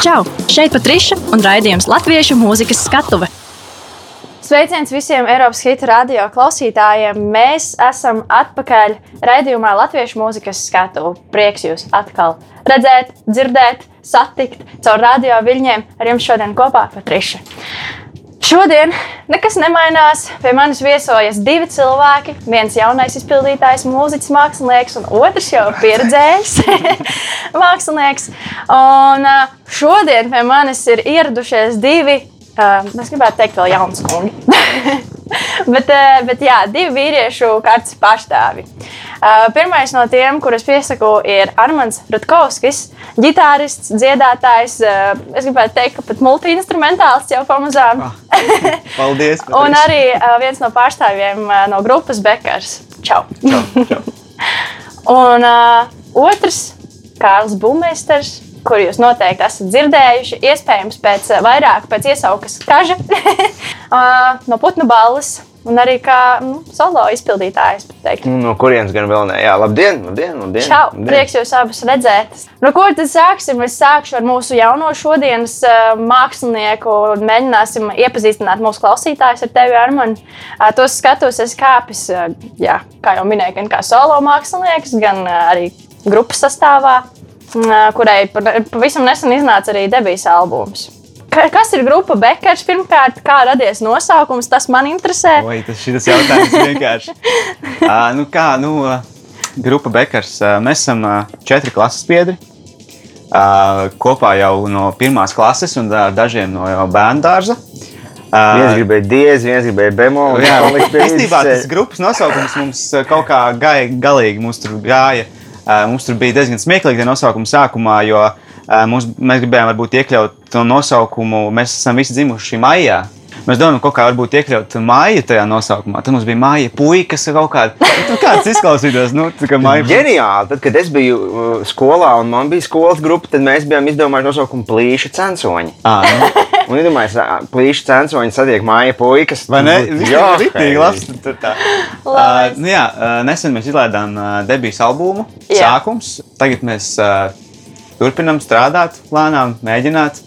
Čau! Šeit Patriša un raidījums Latviešu mūzikas skatuve. Sveiciens visiem Eiropas Hita radio klausītājiem. Mēs esam atpakaļ raidījumā Latviešu mūzikas skatuve. Prieks jūs atkal redzēt, dzirdēt, satikt caur radio viļņiem. Ar jums šodien kopā Patriša. Šodien nekas nemainās. Pie manis viesojas divi cilvēki. Viens jaunais izpildītājs, mūziķis, mākslinieks, un otrs jau pieredzējis mākslinieks. Un šodien pie manis ir ieradušies divi, es gribētu teikt, vēl jauni kungi. bet, bet jā, divi vīriešu kārtas pārstāvi. Pirmais no tiem, kurus piesaku, ir Armāns Rutkovskis ģitārists, dziedātājs. Eh, es gribētu teikt, ka pat multi-instrumentāls jau pamazām. Ah, paldies! un arī eh, viens no pārstāvjiem eh, no grupas Bekars. Čau! čau, čau. un uh, otrs - Kārls Bumeisters. Kur jūs noteikti esat dzirdējuši, iespējams, pēc vairāk pēc iesaukas kaža no putnu balles Un arī kā nu, solo izpildītājs. Nu, no kurienes gan vēl ne? Jā, labdien, labdien, labdien. Čau, labdien. prieks jūs abus redzēt. Nu, ko tad sāksim? Es sākšu ar mūsu jauno šodienas uh, mākslinieku un mēģināsim iepazīstināt mūsu klausītājus ar tevi, Armand. Uh, tos skatos, es kāpis, uh, jā, kā jau minēju, gan kā solo mākslinieks, gan uh, arī grupas sastāvā, uh, kurai pavisam nesen iznāca arī debijas albums. Kas ir grupa Bekers? Pirmkārt, kā radies nosaukums, tas man interesē. Oi, tas ir jautājums vienkārši. uh, nu kā, nu, grupa Bekers. Uh, mēs esam uh, četri klases biedri. Uh, kopā jau no pirmās klases un uh, dažiem no bērnu dārza. Uh, viens gribēja diezi, viens gribēja bemolu. Jā, īstenībā tas grupas nosaukums mums kaut kā gāja galīgi. Mums tur gāja. Uh, mums tur bija diezgan smieklīgi tie nosaukumi sākumā, jo uh, Mums, mēs gribējām varbūt iekļaut to nosaukumu. Mēs esam visi dzimuši maijā. Mēs domājam, kaut kā varbūt iekļaut māju tajā nosaukumā. Tad mums bija māja puikas kaut kāda. Nu, kāds izklausītos, nu, tā kā māja. Ģeniāli. Tad, kad es biju uh, skolā un man bija skolas grupa, tad mēs bijām izdomājuši nosaukumu plīša censoņi. À, nu. Un iedomājieties, plīša censoņi satiek māja puikas. Vai ne? Jā, rītīgi labs. Uh, nu, jā, nesen mēs izlaidām uh, debijas albumu. Jā. Sākums. Tagad mēs. Uh, turpinam strādāt, lēnām mēģināt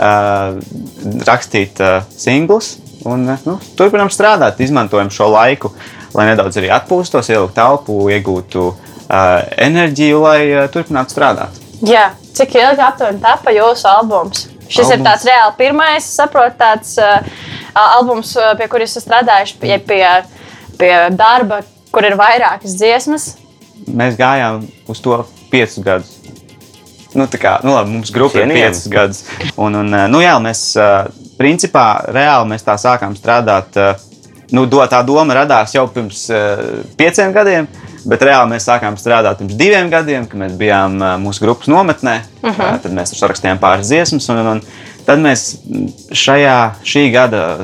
rakstīt singlus. Un, nu, turpinam strādāt, izmantojam šo laiku, lai nedaudz arī atpūstos, ielikt telpu, iegūtu enerģiju, lai turpinātu strādāt. Jā, cik ilgi aptuveni tapa jūsu albums? Šis albums. ir tāds reāli pirmais, saprotu, tāds uh, albums, pie kuras esat strādājuši, pie, pie, pie darba, kur ir vairākas dziesmas. Mēs gājām uz to piecus gadus. Nu, kā, nu, labi, mums grupa ir piecas gadus. Un, un, eh, nu, jā, mēs eh, principā reāli mēs tā sākām strādāt. Eh, nu, tā doma radās jau pirms pieciem gadiem. Bet reāli mēs sākām strādāt pirms diviem gadiem, kad mēs bijām mūsu grupas nometnē. Uh mhm. -huh. Tad mēs sarakstījām pāris dziesmas. Un, un, un tad mēs šajā šī gada,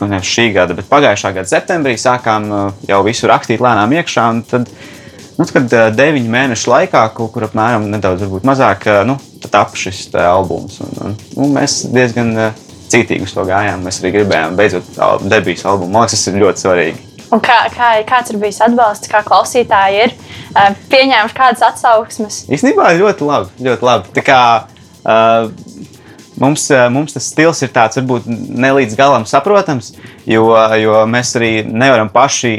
ne šī gada, bet pagājušā gada septembrī sākām jau visu rakstīt lēnām iekšā. Nu, kad uh, deviņu mēnešu laikā, kaut kur apmēram nedaudz mazāk, uh, nu, tapu šis albums. Un, un, nu, mēs diezgan uh, cītīgi uz to gājām. Mēs arī gribējām beidzot debijas albumu. Man liekas, tas ir ļoti svarīgi. Un kā, kā, kāds ir bijis atbalsts, kā klausītāji ir uh, pieņēmuši kādas atsauksmes? Īstenībā ļoti labi. Ļoti labi. Tā kā, uh, mums, mums tas stils ir tāds, varbūt ne līdz galam saprotams, jo, jo mēs arī nevaram paši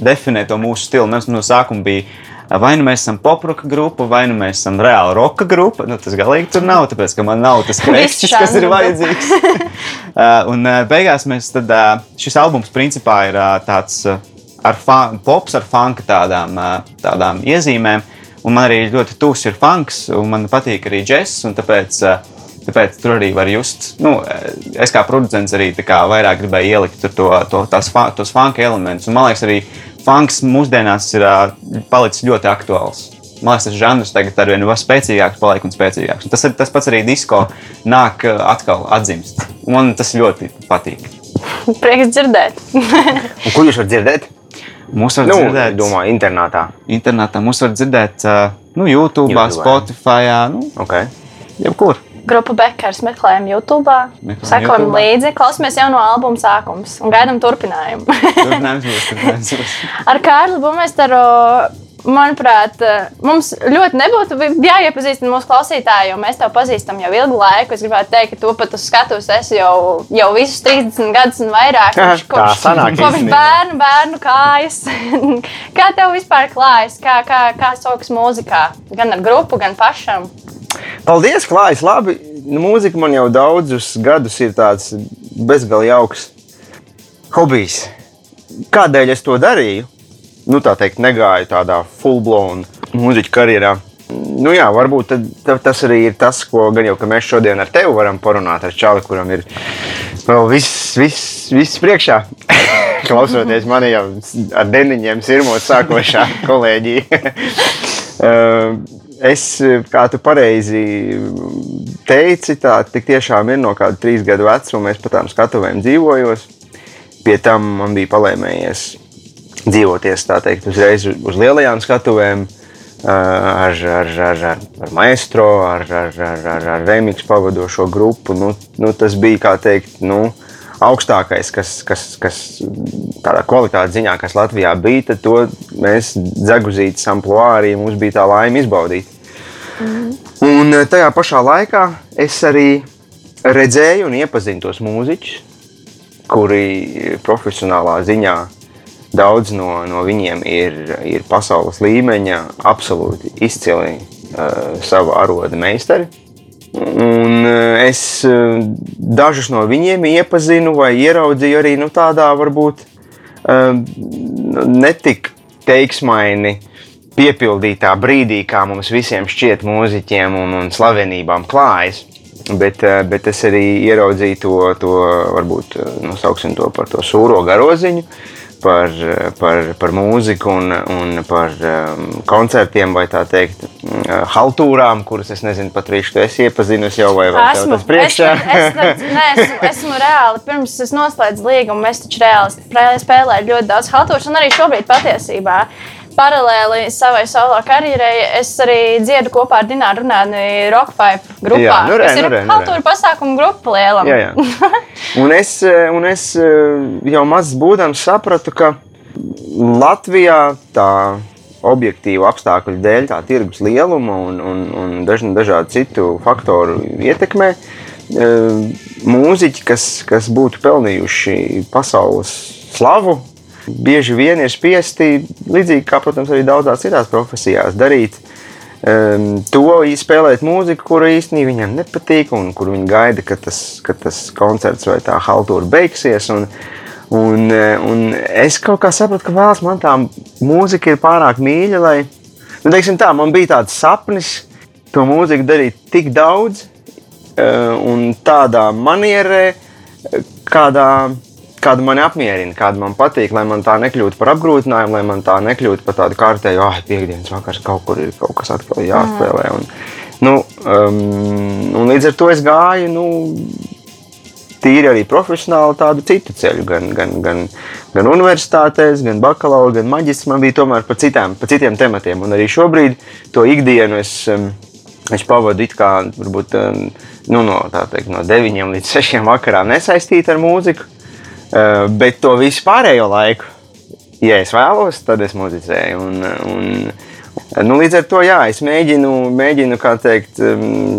definē to mūsu stilu. Mēs no sākuma bijām vai nu mēs esam poproka grupa, vai nu mēs esam reāli roka grupa. Nu, tas galīgi tur nav, tāpēc ka man nav tas krēsls, kas ir vajadzīgs. Uh, un uh, beigās mēs tad, uh, šis albums principā ir tāds ar fan, pops ar funka tādām, tādām iezīmēm. Un man arī ļoti tūs ir funks, un man patīk arī džeks. Tāpēc, tāpēc tur arī var just, nu, es kā producents arī kā vairāk gribēju ielikt to, to, tās, tos funka elementus. Un man liekas, arī funks mūsdienās ir palicis ļoti aktuāls. Man liekas, tas žanrs tagad ar vien spēcīgāks, paliek un spēcīgāks. Un tas, ir, tas pats arī disko nāk atkal atzimst. Man tas ļoti patīk. Prieks dzirdēt. kur jūs varat dzirdēt? Mūsu var nu, dzirdēt, domāju, internetā. Internetā mūsu var dzirdēt nu, YouTube, YouTube, Spotify, nu, okay. jebkur grupu Bekers meklējam YouTube, sekojam līdzi, klausāmies jau no albuma sākums un gaidām turpinājumu. turpinājums būs, turpinājums būs. Ar Kārlu Bumesteru manuprāt, eh, mums ļoti nebūtu jāiepazīstina mūsu klausītāji, jo mēs tevi pazīstam jau ilgu laiku. Es gribētu teikt, ka tu pat uz skatuves esi jau, jau visus 30 gadus un vairāk. Kopš, kopš, kopš bērnu, bērnu kājas. kā tev vispār klājas? Kā, kā, kā sokas mūzikā? Gan ar grupu, gan pašam? Paldies, klājas labi. Nu, mūzika man jau daudzus gadus ir tāds bezgalīgi jauks hobijs. Kādēļ es to darīju? nu, tā teikt, negāju tādā full-blown mūziķa karjerā. Nu, jā, varbūt tad, tad, tas arī ir tas, ko gan jau mēs šodien ar tevi varam parunāt. Ar Čāli, kuram ir vēl viss, viss, viss priekšā. Klausoties manī jau ar deniņiem, sirmot sākošā kolēģija. Uh, es, kā tu pareizi teici, tā tiešām ir no kāda trīs gadu vecuma. Es pat tām skatuvēm dzīvojos. Pie tam man bija palēmējies dzīvoties teikt, uzreiz uz lielajām skatuvēm. Ar, ar, ar, ar, ar maestro, ar, ar, ar, ar, ar remixu pavadošo grupu. Nu, nu, tas bija teikt, nu, augstākais, kas, kas, kas tādā kvalitātes ziņā, kas Latvijā bija. Tad to mēs dzeguzītas amplitūdā arī mums bija tā laime izbaudīt. Mm. Un tajā pašā laikā es arī redzēju un iepazinu tos mūziķus, kuri profesionālā ziņā Daudz no, no viņiem ir, ir pasaules līmeņa, absolūti izcili uh, savu arodu meistari. Un uh, es uh, dažus no viņiem iepazinu vai ieraudzīju arī nu, tādā varbūt uh, netik teiksmaini piepildītā brīdī, kā mums visiem šķiet, mūziķiem un, un slavenībām klājas. Bet, bet es arī ieraudzīju to, to varbūt nosauksim to par to sūro garoziņu, uh, par, par, par mūziku un, un par um, koncertiem vai tā teikt, uh, haltūrām, kuras es nezinu, pat rīšu, tu esi iepazinusi jau vai, vai esmu, tas priekšā? Es, es, nē, esmu, esmu reāli, pirms es noslēdzu līgumu, mēs taču reāli spēlējam ļoti daudz haltūras un arī šobrīd patiesībā paralēli savai solo karjerai, es arī dziedu kopā ar Dināru Runāni Rockpipe grupā. Jā, nu re, kas ir nu re, nu kultūra pasākumu grupa lielam. Jā, jā. Un es, un es jau mazs būdams sapratu, ka Latvijā tā objektīvu apstākļu dēļ, tā tirgus lieluma un, un, un daž, dažādu citu faktoru ietekmē, mūziķi, kas, kas būtu pelnījuši pasaules slavu, bieži vien ir spiesti, līdzīgi kā, protams, arī daudzās citās profesijās, darīt um, to, spēlēt mūziku, kura īstenībā viņam nepatīk, un kur viņi gaida, ka tas, ka tas koncerts vai tā haltūra beigsies. Un, un, eh, un es kaut kā sapratu, ka vēlas man tā mūzika ir pārāk mīļa, lai, nu, teiksim tā, man bija tāds sapnis to mūziku darīt tik daudz uh, un tādā manierē, kādā kāda man apmierina, kāda man patīk, lai man tā nekļūtu par apgrūtinājumu, lai man tā nekļūtu par tādu kārtēju, ah, piekdienas vakars kaut kur ir kaut kas atkal jāspēlē. Un, nu, um, un līdz ar to es gāju, nu, tīri arī profesionāli tādu citu ceļu, gan, gan, gan, gan universitātēs, gan bakalaura, gan maģistrā. Man bija tomēr par, citām, par citiem tematiem. Un arī šobrīd to ikdienu es, um, es pavadu it kā varbūt, um, nu, no, teikt, no 9 līdz 6 vakarā nesaistīta ar mūziku. Uh, bet to visu pārējo laiku, ja es vēlos, tad es muzicēju. Un, un, nu, līdz ar to jā, es mēģinu, mēģinu teikt,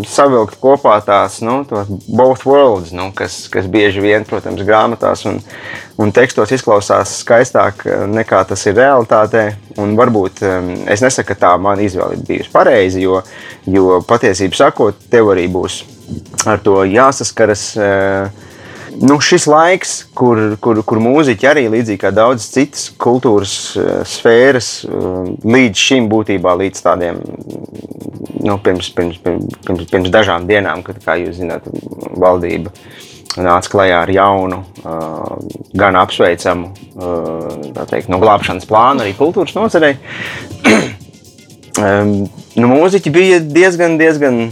savilkt kopā tās nu, both worlds, nu, kas, kas bieži vien, protams, grāmatās un, un tekstos izklausās skaistāk nekā tas ir realitātē. Un varbūt es nesaku, ka tā mana izvēle ir bijusi pareiza, jo, jo patiesībā sakot, tev arī būs ar to jāsaskaras. Uh, nu, šis laiks, kur, kur, kur mūziķi arī līdzīgi kā daudzas citas kultūras uh, sfēras, uh, līdz šim būtībā, līdz tādiem, nu, pirms, pirms, pirms, pirms, dažām dienām, kad, kā jūs zināt, valdība nāca klajā ar jaunu, uh, gan apsveicamu teikt, no glābšanas plānu arī kultūras nozarei. nu, mūziķi bija diezgan, diezgan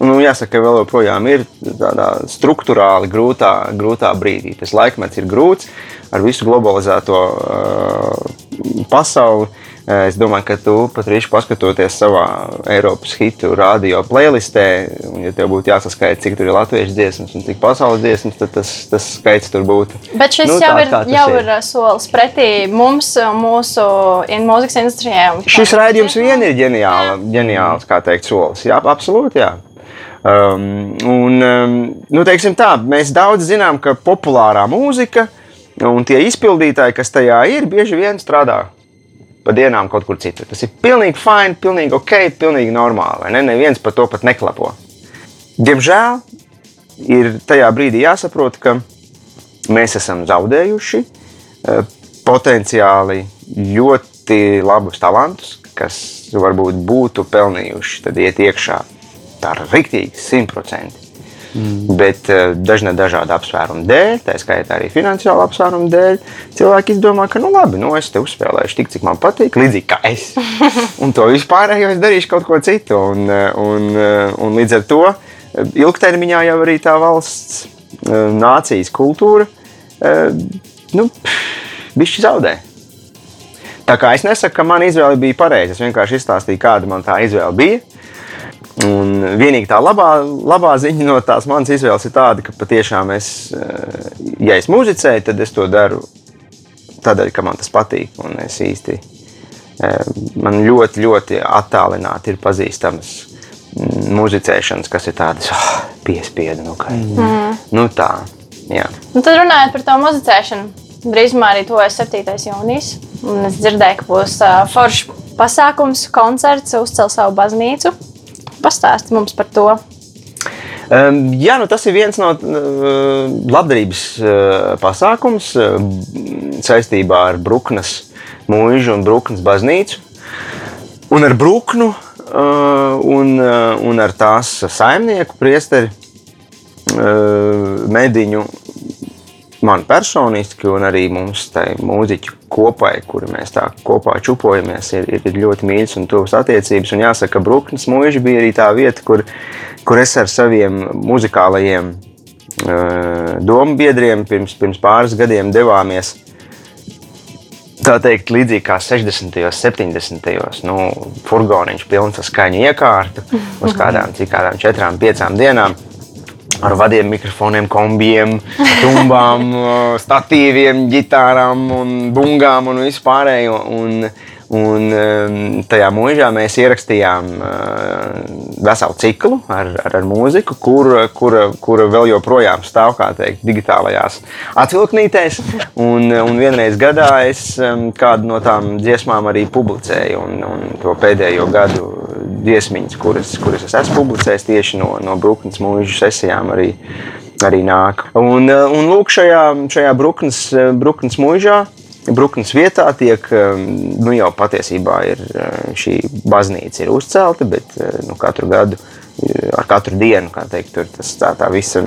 Nu, jāsaka, ka vēl joprojām ir tādā struktūrāli grūtā, grūtā brīdī. Tas laikmets ir grūts ar visu globalizēto uh, pasauli. Es domāju, ka tu pat rīši paskatoties savā Eiropas hitu radio playlistē, un ja tev būtu jāsaskaita, cik tur ir latviešu dziesmas un cik pasaules dziesmas, tad tas, tas skaits tur būtu. Bet šis Nu, jau, tā ir, kā tas jau ir. ir solis pretī mums, mūsu in mūzikas industrijai. Šis raidījums vien ir ģeniāla, ģeniāls, kā teikt, solis. Jā, absolūti. Jā. Um, un, um, nu, tā, mēs daudz zinām, ka populārā mūzika un tie izpildītāji, kas tajā ir, bieži vien strādā pa dienām kaut kur citur. Tas ir pilnīgi fini, pilnīgi ok, pilnīgi normāli. Ne? Neviens par to pat neklapo. Diemžēl ir tajā brīdī jāsaprot, ka mēs esam zaudējuši eh, potenciāli ļoti labus talantus, kas varbūt būtu pelnījuši iet iekšā ar rīktīgi, simtprocentīgi. Mm. Bet uh, dažna dažādu apsvērumu dēļ, tā skaitā arī finansiālu apsvērumu dēļ, cilvēki izdomā, ka, nu, labi, nu, es te uzspēlēšu tik, cik man patīk, līdzīgi kā es. un to vispārējo es darīšu kaut ko citu. Un, eh, un, eh, un līdz ar to eh, ilgtermiņā jau arī tā valsts, eh, nācijas kultūra, eh, nu, bišķi zaudē. Tā kā es nesaku, ka mana izvēle bija pareiza. Es vienkārši izstāstīju, kāda man tā izvēle bija. Un vienīgi tā labā, labā ziņa no tās manas izvēles ir tāda, ka patiešām es, eh, ja es muzicēju, tad es to daru tādēļ, ka man tas patīk. Un es īsti eh, man ļoti, ļoti attālināti ir pazīstamas muzicēšanas, kas ir tādas oh, piespiedu. Nu, kā, mm. nu, tā, jā. Nu, tad runājot par to muzicēšanu. Drīzumā arī tuvojas 7. jūnijas. un Es dzirdēju, ka būs uh, foršs pasākums, koncerts, uzcēl savu baznīcu. Pastāsti mums par to. Um, jā, nu tas ir viens no uh, labdarības uh, pasākums uh, saistībā ar Bruknes mūžu un Bruknes baznīcu. Un ar Bruknu uh, un, un ar tās saimnieku priesteri mediņu man personiski, un arī mums, tai mūziķu kopai, kuri mēs tā kopā čupojamies, ir, ir, ir ļoti mīļas un tuvas attiecības. Un jāsaka, ka Brooklyn mūža bija arī tā vieta, kur, kur es ar saviem muzikālajiem uh, domu biedriem pirms, pirms pāris gadiem devāmies. Tā teikt, līdzīgi kā 60. un 70. Nu, furgoniņš pilns ar skaņu iekārtu uz kādām, cik kādām četrām, piecām dienām ar vadiem mikrofoniem, kombijiem, tumbām, statīviem, ģitārām, un bungām un vispārējo. Un, un tajā mūžā mēs ierakstījām uh, veselu ciklu ar, ar, ar mūziku, kura kur, kur vēl joprojām stāv teikt, digitālajās atvilknītēs. Un, un vienreiz gadā es kādu no tām dziesmām arī publicēju. Un, un to pēdējo gadu dziesmiņas, kuras, kuras es esmu publicējis tieši no, no Brooklyn mūža sesijām, arī, arī nāk. Un, uh, un lūk, šajā, šajā Brooklyn mūžā. Brooklyn vietā tiek, um, nu jau patiesībā ir uh, šī baznīca ir uzcelta, bet uh, nu, katru gadu, uh, ar katru dienu, kā teikt, tur tas, tā, tā visa,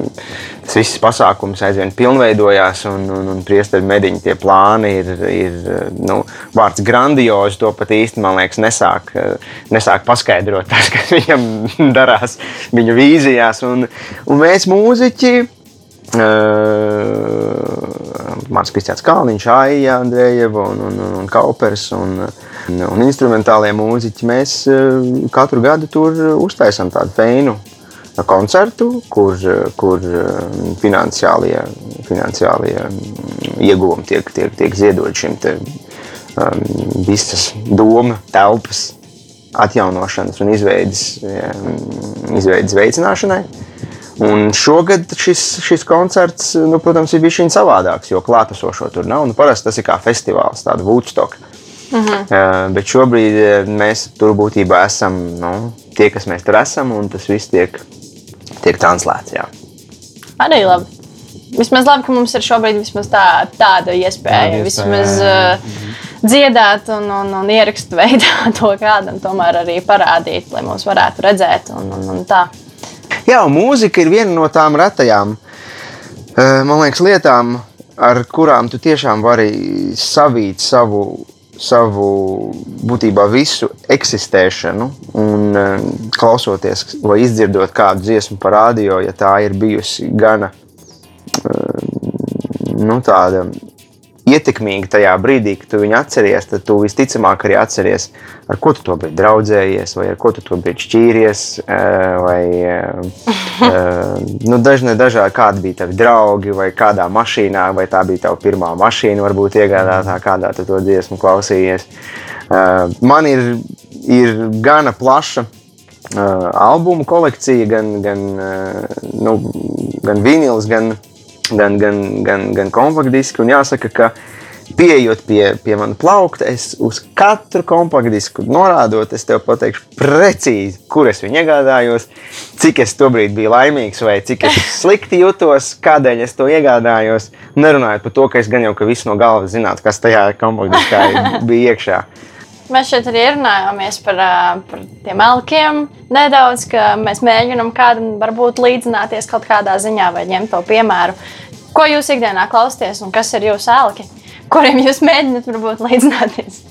tas viss pasākums aizvien pilnveidojās, un, un, un priesteri mediņi tie plāni ir, ir nu, vārds grandiozi, to pat īsti, man liekas, nesāk, nesāk paskaidrot tas, kas viņam darās viņa vīzijās, un, un mēs mūziķi, Uh, Mans Kristians Kalniņš, Aija, Andrejeva un, un, un, un Kaupers un, un, instrumentālie mūziķi. Mēs uh, katru gadu tur uztaisām tādu feinu koncertu, kur, kur uh, finansiālie, finansiālie ieguvumi tiek, tiek, tiek ziedot šim te, um, visas doma telpas atjaunošanas un izveidas, um, izveidas veicināšanai. Un šogad šis, šis koncerts, nu, protams, ir bijis viņa savādāks, jo klātesošo tur nav. Nu, parasti tas ir kā festivāls, tāda Woodstock. Uh -huh. uh, bet šobrīd uh, mēs tur būtībā esam nu, tie, kas mēs tur esam, un tas viss tiek, tiek translēts. Jā. Arī labi. Vismaz labi, ka mums ir šobrīd vismaz tā, tāda iespēja. Tāda iespēja, vismaz uh, dziedāt un, un, un ierakstu veidā to kādam, tomēr arī parādīt, lai mūs varētu redzēt. Un, un, un tā. Jā, mūzika ir viena no tām retajām eh, man liekas, lietām, ar kurām tu tiešām vari savīt savu, savu būtībā visu eksistēšanu. Un eh, klausoties vai izdzirdot kādu dziesmu par radio, ja tā ir bijusi gana eh, nu, tāda ietekmīgi tajā brīdī, kad tu viņu atceries, tad tu visticamāk arī atceries, ar ko tu to brīdi draudzējies, vai ar ko tu to brīdi šķīries, vai nu, dažne, dažādi, kādi bija tavi draugi, vai kādā mašīnā, vai tā bija tava pirmā mašīna, varbūt iegādātā, kādā tu to dziesmu klausījies. Man ir, ir gana plaša albumu kolekcija, gan, gan, nu, gan vinils, gan, gan, gan, gan, gan kompaktdiski. Un jāsaka, ka pieejot pie, pie manas plaukta, es uz katru kompaktdisku norādot, es tev pateikšu precīzi, kur es viņu iegādājos, cik es tobrīd biju laimīgs vai cik es slikti jutos, kādēļ es to iegādājos. Nerunājot par to, ka es gan jau ka visu no galvas zinātu, kas tajā kompaktdiskā bija iekšā. Mēs šeit arī runājāmies par, par tiem elkiem nedaudz, ka mēs mēģinām kādam varbūt līdzināties kaut kādā ziņā vai ņemt to piemēru. Ko jūs ikdienā klausāties un kas ir jūsu elki, kuriem jūs mēģināt varbūt līdzināties?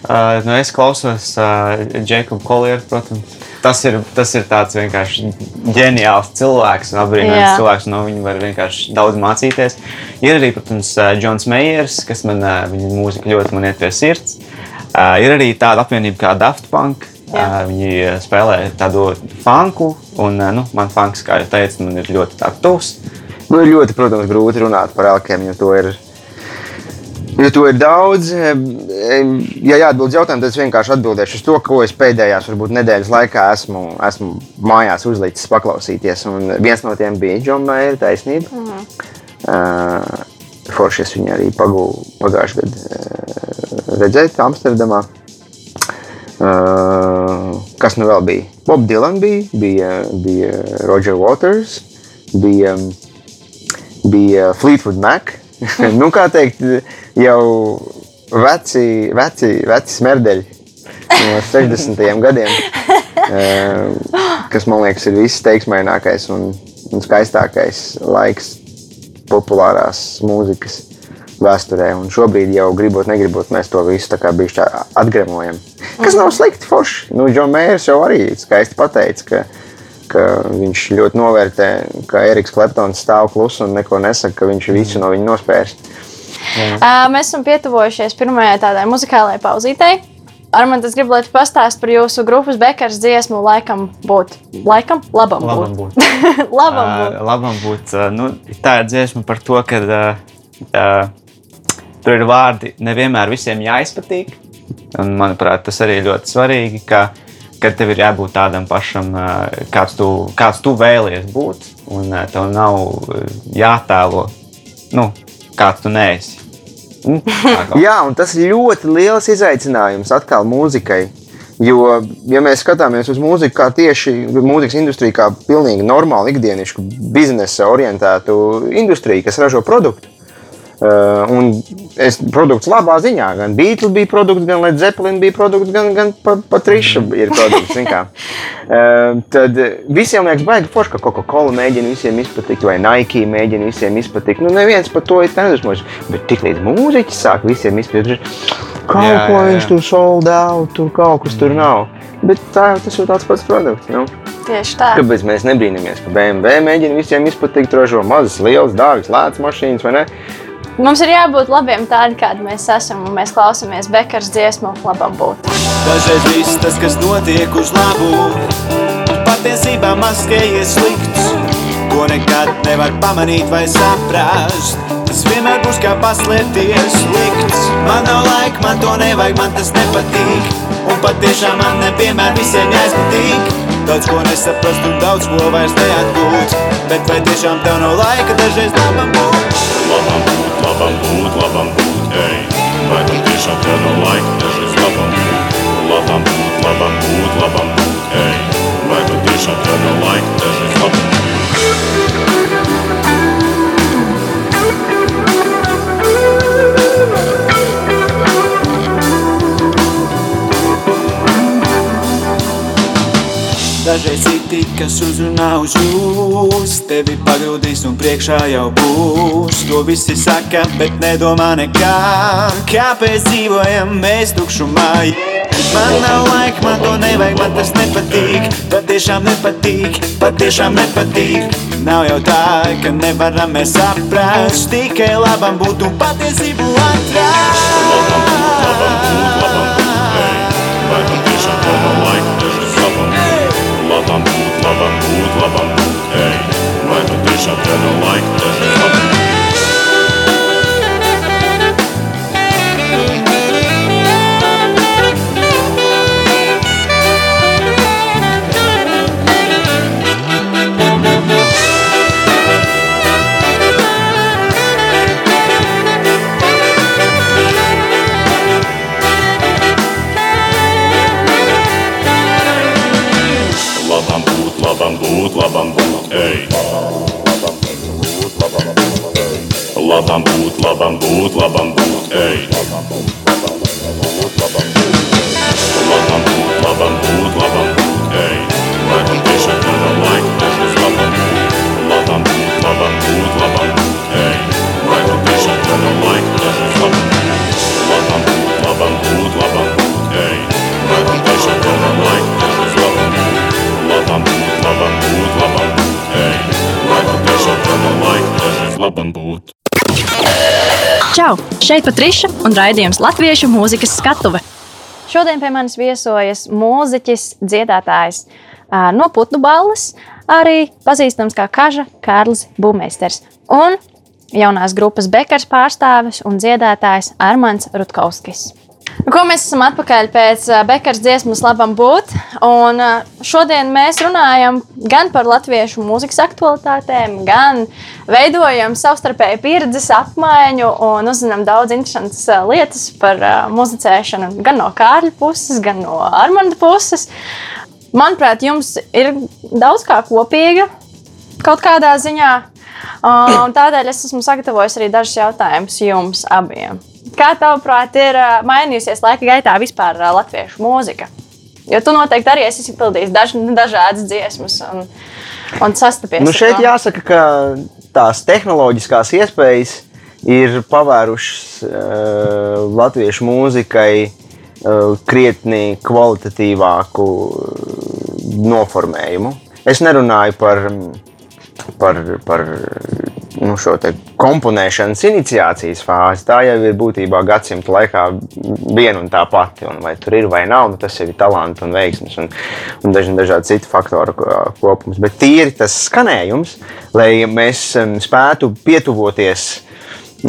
Uh, nu es klausos uh, Jēkabu Kolieru, protams. Tas ir, tas ir tāds vienkārši ģeniāls cilvēks apbrīnojams cilvēks. No viņa var vienkārši daudz mācīties. Ir arī, protams, Džons Meijers, kas man viņa mūzika ļoti man iet pie sirds. Uh, ir arī tāda apvienība kā Daft Punk. Jā. Uh, viņi spēlē tādu funku, un uh, nu, man funks, kā jau teicu, man ir ļoti tuvs. Nu, ir ļoti, protams, grūti runāt par elkiem, jo to ir. Jo to ir daudz. Ja jāatbild jautājumu, tad es vienkārši atbildēšu uz to, ko es pēdējās varbūt, nedēļas laikā esmu, esmu mājās uzlicis paklausīties. Un viens no tiem bija Džona Maira taisnība. -hmm. uh, Forši es viņu arī pagājušajā gadā redzēju Amsterdamā. Uh, kas nu vēl bija? Bob Dylan bija, bija, bija Roger Waters, bija, bija Fleetwood Mac. nu, kā teikt, jau veci, veci, veci smerdeļi no 60. gadiem, uh, kas man liekas ir viss teiksmainākais un, un skaistākais laiks populārās mūzikas vēsturē. Un šobrīd jau gribot, negribot, mēs to visu atgremojam. Kas nav slikti forši. Nu, Džons Mērs jau arī skaisti pateica, ka, ka viņš ļoti novērtē, ka Eriks Kleptons stāv klusi un neko nesaka, ka viņš visu no viņa nospērs. Jā. Mēs esam pietuvojušies pirmajai tādai muzikālajai pauzītei. Armand, es gribu, lai tu pastāstītu par jūsu grupas bekars dziesmu, laikam būt. Laikam, labam, labam būt. būt. labam būt. Uh, labam būt. Uh, nu, tā ir dziesma par to, ka uh, uh, tur ir vārdi nevienmēr visiem jāizpatīk. Un, manuprāt, tas arī ļoti svarīgi, ka, ka tev ir jābūt tādam pašam, uh, kāds tu, kāds tu vēlies būt. Un uh, tev nav jātēlo, nu, kāds tu neesi. Mm. Jā, un tas ir ļoti liels izaicinājums atkal mūzikai. Jo, ja mēs skatāmies uz mūziku, kā tieši mūzikas industriju, kā pilnīgi normālu, ikdienišķu, biznesa orientētu industriju, kas ražo produktu, un es produkts labā ziņā. Gan Beatles bija produkts, gan Led Zeppelin bija produkts, gan, gan Patriša ir produkts. uh, tad visiem liekas, baigi forši, ka Coca-Cola mēģina visiem izpatikt, vai Nike mēģina visiem izpatikt. Nu, neviens par to ir nedusmojis. Bet tiklīdz mūziķis sāk visiem izpatikt, kaut jā, ko jā, jā. viņš tur sold out, tur kaut kas tur nav. Bet tā, tas ir tāds pats produkts. Nu. Tieši tā. Kāpēc mēs nebrīnamies, ka BMW mēģina visiem izpatikt, ražo mazas, lielas, dārgas, lētas mašīnas vai ne? Mums ir jābūt labiem tādi, kādi mēs esam, un mēs klausāmies Bekara dziesmu, labam būt. Dažreiz viss tas, kas notiek uz labu, patiesībā maskējies slikts, ko nekad nevar pamanīt vai saprast. Tas vienmēr būs kā paslēpties slikts. Man nav laika, man to nevajag, man tas nepatīk. Un patiešām man nevienmēr visiem jāizpatīk. Daudz ko nesaprast un daudz ko vairs neatgūt. Bet vai tiešām tev nav laika dažreiz labam būt? Labam būt labam būt, labam būt, ej. Vai tam tiešām tev nav laika, dažreiz labam būt, labam būt, labam būt, labam būt, ej. Vai tam tiešām tev nav laika, dažreiz labam būt. Dažreiz citi, kas uzrunā uz jūs, tevi pagrūdīs un priekšā jau būs. To visi saka, bet nedomā nekā. Kāpēc dzīvojam mēs tukšumā? Man nav laika, man to nevajag, man tas nepatīk. Patiešām nepatīk, patiešām nepatīk. Nav jau tā, ka nevaram mēs saprast. Tikai labam būtu patiesību atrast. Šeit Patriša un raidījums Latviešu mūzikas skatuve. Šodien pie manis viesojas mūziķis, dziedātājs no Putnu balles, arī pazīstams kā Kaža Kārlis Būmēsters un jaunās grupas Bekars pārstāvis un dziedātājs Armāns Rutkovskis. Ko mēs esam atpakaļ pēc ā, Bekars dziesmas labam būt. Un šodien mēs runājam gan par latviešu mūzikas aktualitātēm, gan veidojam savstarpēju pieredzes apmaiņu un uzzinām daudz interesantas lietas par muzicēšanu gan no Kārļa puses, gan no Armanda puses. Manuprāt, jums ir daudz kā kopīga kaut kādā ziņā. Un tādēļ es esmu sagatavojis arī dažus jautājumus jums abiem. Kā tavuprāt, ir mainījusies laika gaitā vispār latviešu mūzika? Jo tu noteikti arī esi izpildījis daž, dažādas dziesmas un, un sastapies. Nu šeit jāsaka, ka tās tehnoloģiskās iespējas ir pavērušas uh, latviešu mūzikai uh, krietni kvalitatīvāku noformējumu. Es nerunāju par, par, par nu, šo komponēšanas iniciācijas fāzi. Tā jau ir būtībā gadsimta laikā viena un tā pati. Un vai tur ir vai nav, nu, tas ir talants un veiksmes un, un daži, dažādi citi faktori ko- kopums. Bet tīri tas skanējums, lai mēs um, spētu pietuvoties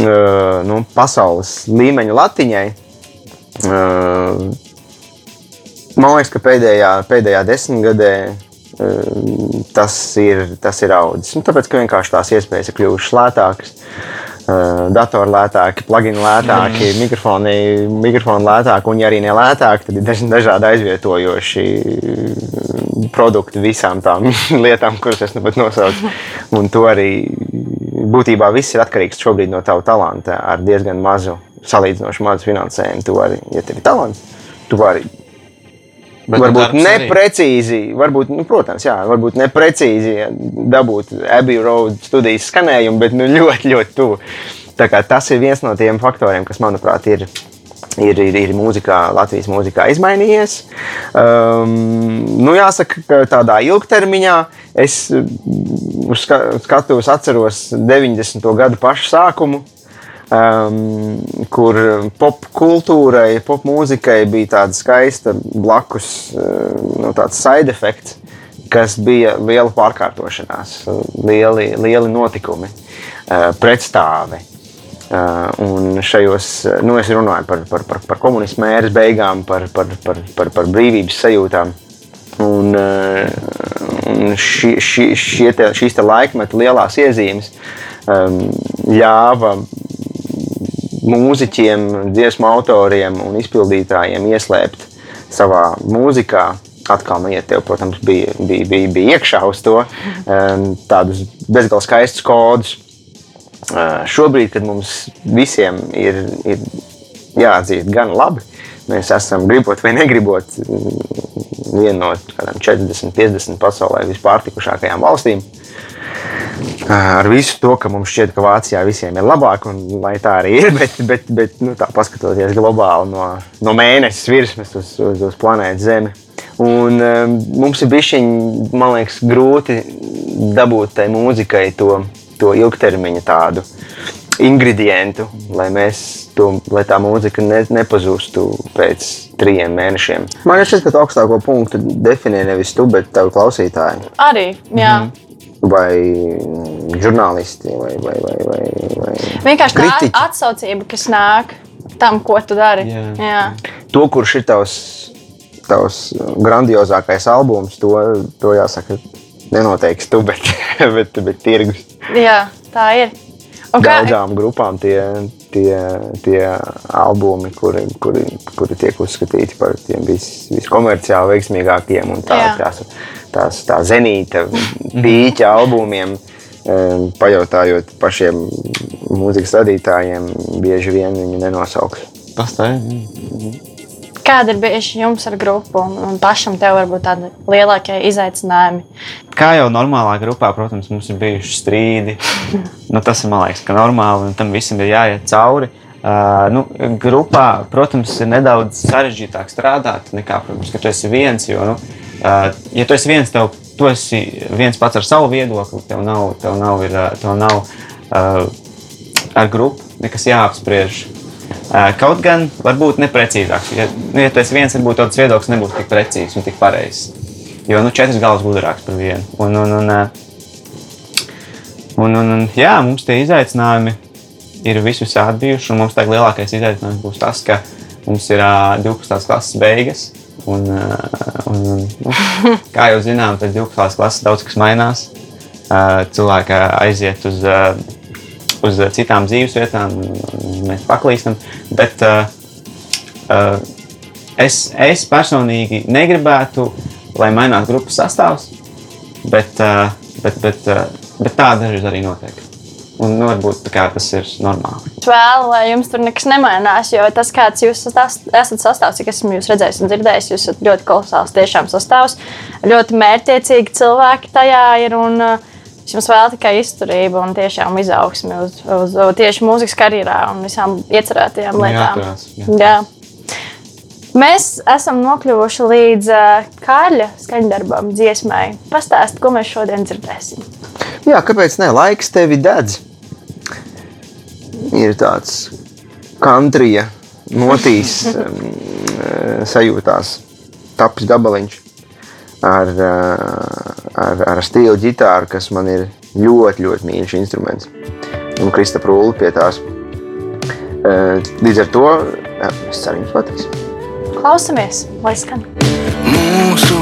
uh, nu, pasaules līmeņa latiņai. Uh, Man liekas, ka pēdējā, pēdējā desmitgadē tas ir, tas ir audzis. Nu, tāpēc, ka vienkārši tās iespējas ir kļuvušas lētākas. Uh, datori lētāki, plugini lētāki, mm. mikrofoni, mikrofoni lētāki, un, ja arī ne lētāki, tad ir daž, dažādi aizvietojoši produkti visām tām lietām, kuras es nu pat nosaucu. Un to arī būtībā viss ir atkarīgs šobrīd no tava talanta ar diezgan mazu, salīdzinoši mazu finansējumu. Tu vari, ja tev ir talants, tu vari Bet varbūt neprecīzi, varbūt, nu, protams, jā, varbūt neprecīzi dabūt Abbey Road studijas skanējumu, bet nu, ļoti, ļoti tuvu. Tas ir viens no tiem faktoriem, kas, manuprāt, ir. Ir, ir, ir mūzikā, Latvijas mūzikā izmainījies. Um, nu, jāsaka, ka tādā ilgtermiņā es mm, uz ska- skatuves atceros 90. gadu pašu sākumu, um, kur popkultūrai, popmūzikai bija tāda skaista blakus uh, nu, side effects, kas bija liela pārkārtošanās, lieli, lieli notikumi, uh, pretstāvi. Uh, un šajos, nu, es runāju par, par, par, par komunismu ēras beigām, par, par, par, par, par brīvības sajūtām. Un, un ši, ši, šie te, šīs te laikmeta lielās iezīmes um, ļāva mūziķiem, dziesmu autoriem un izpildītājiem ieslēpt savā mūzikā. Atkal man iet, tev, protams, bija, bija, bija, bija iekšā uz to um, tādus bezgalīgi skaistus kodus. Uh, šobrīd, kad mums visiem ir, ir jāatzīst gan labi, mēs esam gribot vai negribot mm, viena no kādām 40, 50 pasaulē vispār tikušākajām valstīm. ar visu to, ka mums šķiet, ka Vācijā visiem ir labāk, un lai tā arī ir, bet, bet, bet nu, tā paskatoties globāli no, no mēnesis virsmas uz, uz, uz planētas Zemi. Un, um, mums ir bijis, grūti dabūt tai mūzikai to, to ilgtermiņa tādu ingredientu, lai, mēs to, lai tā mūzika ne, nepazustu pēc trim mēnešiem. Man šķiet, ka augstāko punktu definē nevis tu, bet tavi klausītāji. Arī, jā. Mm -hmm vai žurnālisti, vai, vai, vai, vai, vai vienkārši kritiķi. tā atsaucība, kas nāk tam, ko tu dari. Jā. Jā. To, kurš ir tavs, tavs grandiozākais albums, to, to jāsaka, nenoteiks tu, bet, bet, bet tirgus. Jā, tā ir. Un Daudzām grupām tie, tie, tie albumi, kuri, kuri, kuri tiek uzskatīti par tiem vis, viskomerciāli veiksmīgākiem un tā, tās, tās tā zenīta pīķa albumiem. Pajautājot pašiem mūzikas radītājiem, bieži vien viņi nenosauks. Tas tā ir. Kāda ir bijusi jums ar grupu un, un pašam tev varbūt tādi lielākie izaicinājumi? Kā jau normālā grupā, protams, mums ir bijuši strīdi. nu, tas ir man liekas, ka normāli un tam visam ir jāiet cauri. Uh, nu, grupā, protams, ir nedaudz sarežģītāk strādāt nekā, protams, kad tu esi viens. Jo, nu, Uh, ja tu esi viens, tev, tu esi viens pats ar savu viedokli, tev nav, tev nav, ir, tev nav uh, ar grupu nekas jāapspriež. Kaut gan varbūt neprecīzāks. Ja, nu, ja esi viens, varbūt tas viedoklis nebūs tik precīzs un tik pareizs. Jo nu, četras galvas gudrāks par vienu. Un, un, un, un, un, un, jā, mums tie izaicinājumi ir visvisādi bijuši. Mums tagad lielākais izaicinājums būs tas, ka mums ir uh, 12. klases beigas. Un, uh, un, nu, kā jau zinām, tad 12. klasē daudz kas mainās. Uh, cilvēki aiziet uz, uh, uz citām dzīves vietām, mēs paklīstam. Bet uh, uh, es, es personīgi negribētu, lai mainās grupas sastāvs, bet, uh, bet, bet, uh, bet tā dažreiz arī notiek. Un nu, varbūt tas ir normāli. Es vēlu, lai jums tur nekas nemainās, jo tas, kāds jūs esat sastāvs, cik esmu jūs redzējis un dzirdējis, jūs esat ļoti kolosāls tiešām sastāvs. Ļoti mērķiecīgi cilvēki tajā ir. Un, uh, Es jums vēlu tikai izturību un tiešām izaugsmi uz, uz, uz tieši mūzikas karjerā un visām iecerētajām lietām. Jāturās, jā. Jā. Mēs esam nokļuvuši līdz uh, Kārļa skaņdarbam, dziesmai. Pastāstiet, ko mēs šodien dzirdēsim. Jā, kāpēc ne? Laiks tevi dedz ir tāds kantrija, notīs um, sajūtās, tapis gabaliņš ar, ar, ar stilu ģitāru, kas man ir ļoti, ļoti mīļš instruments. Un Krista Prūli pie tās. Līdz ar to jā, es ceru, jums patiks. Klausamies, lai skan! Mūsu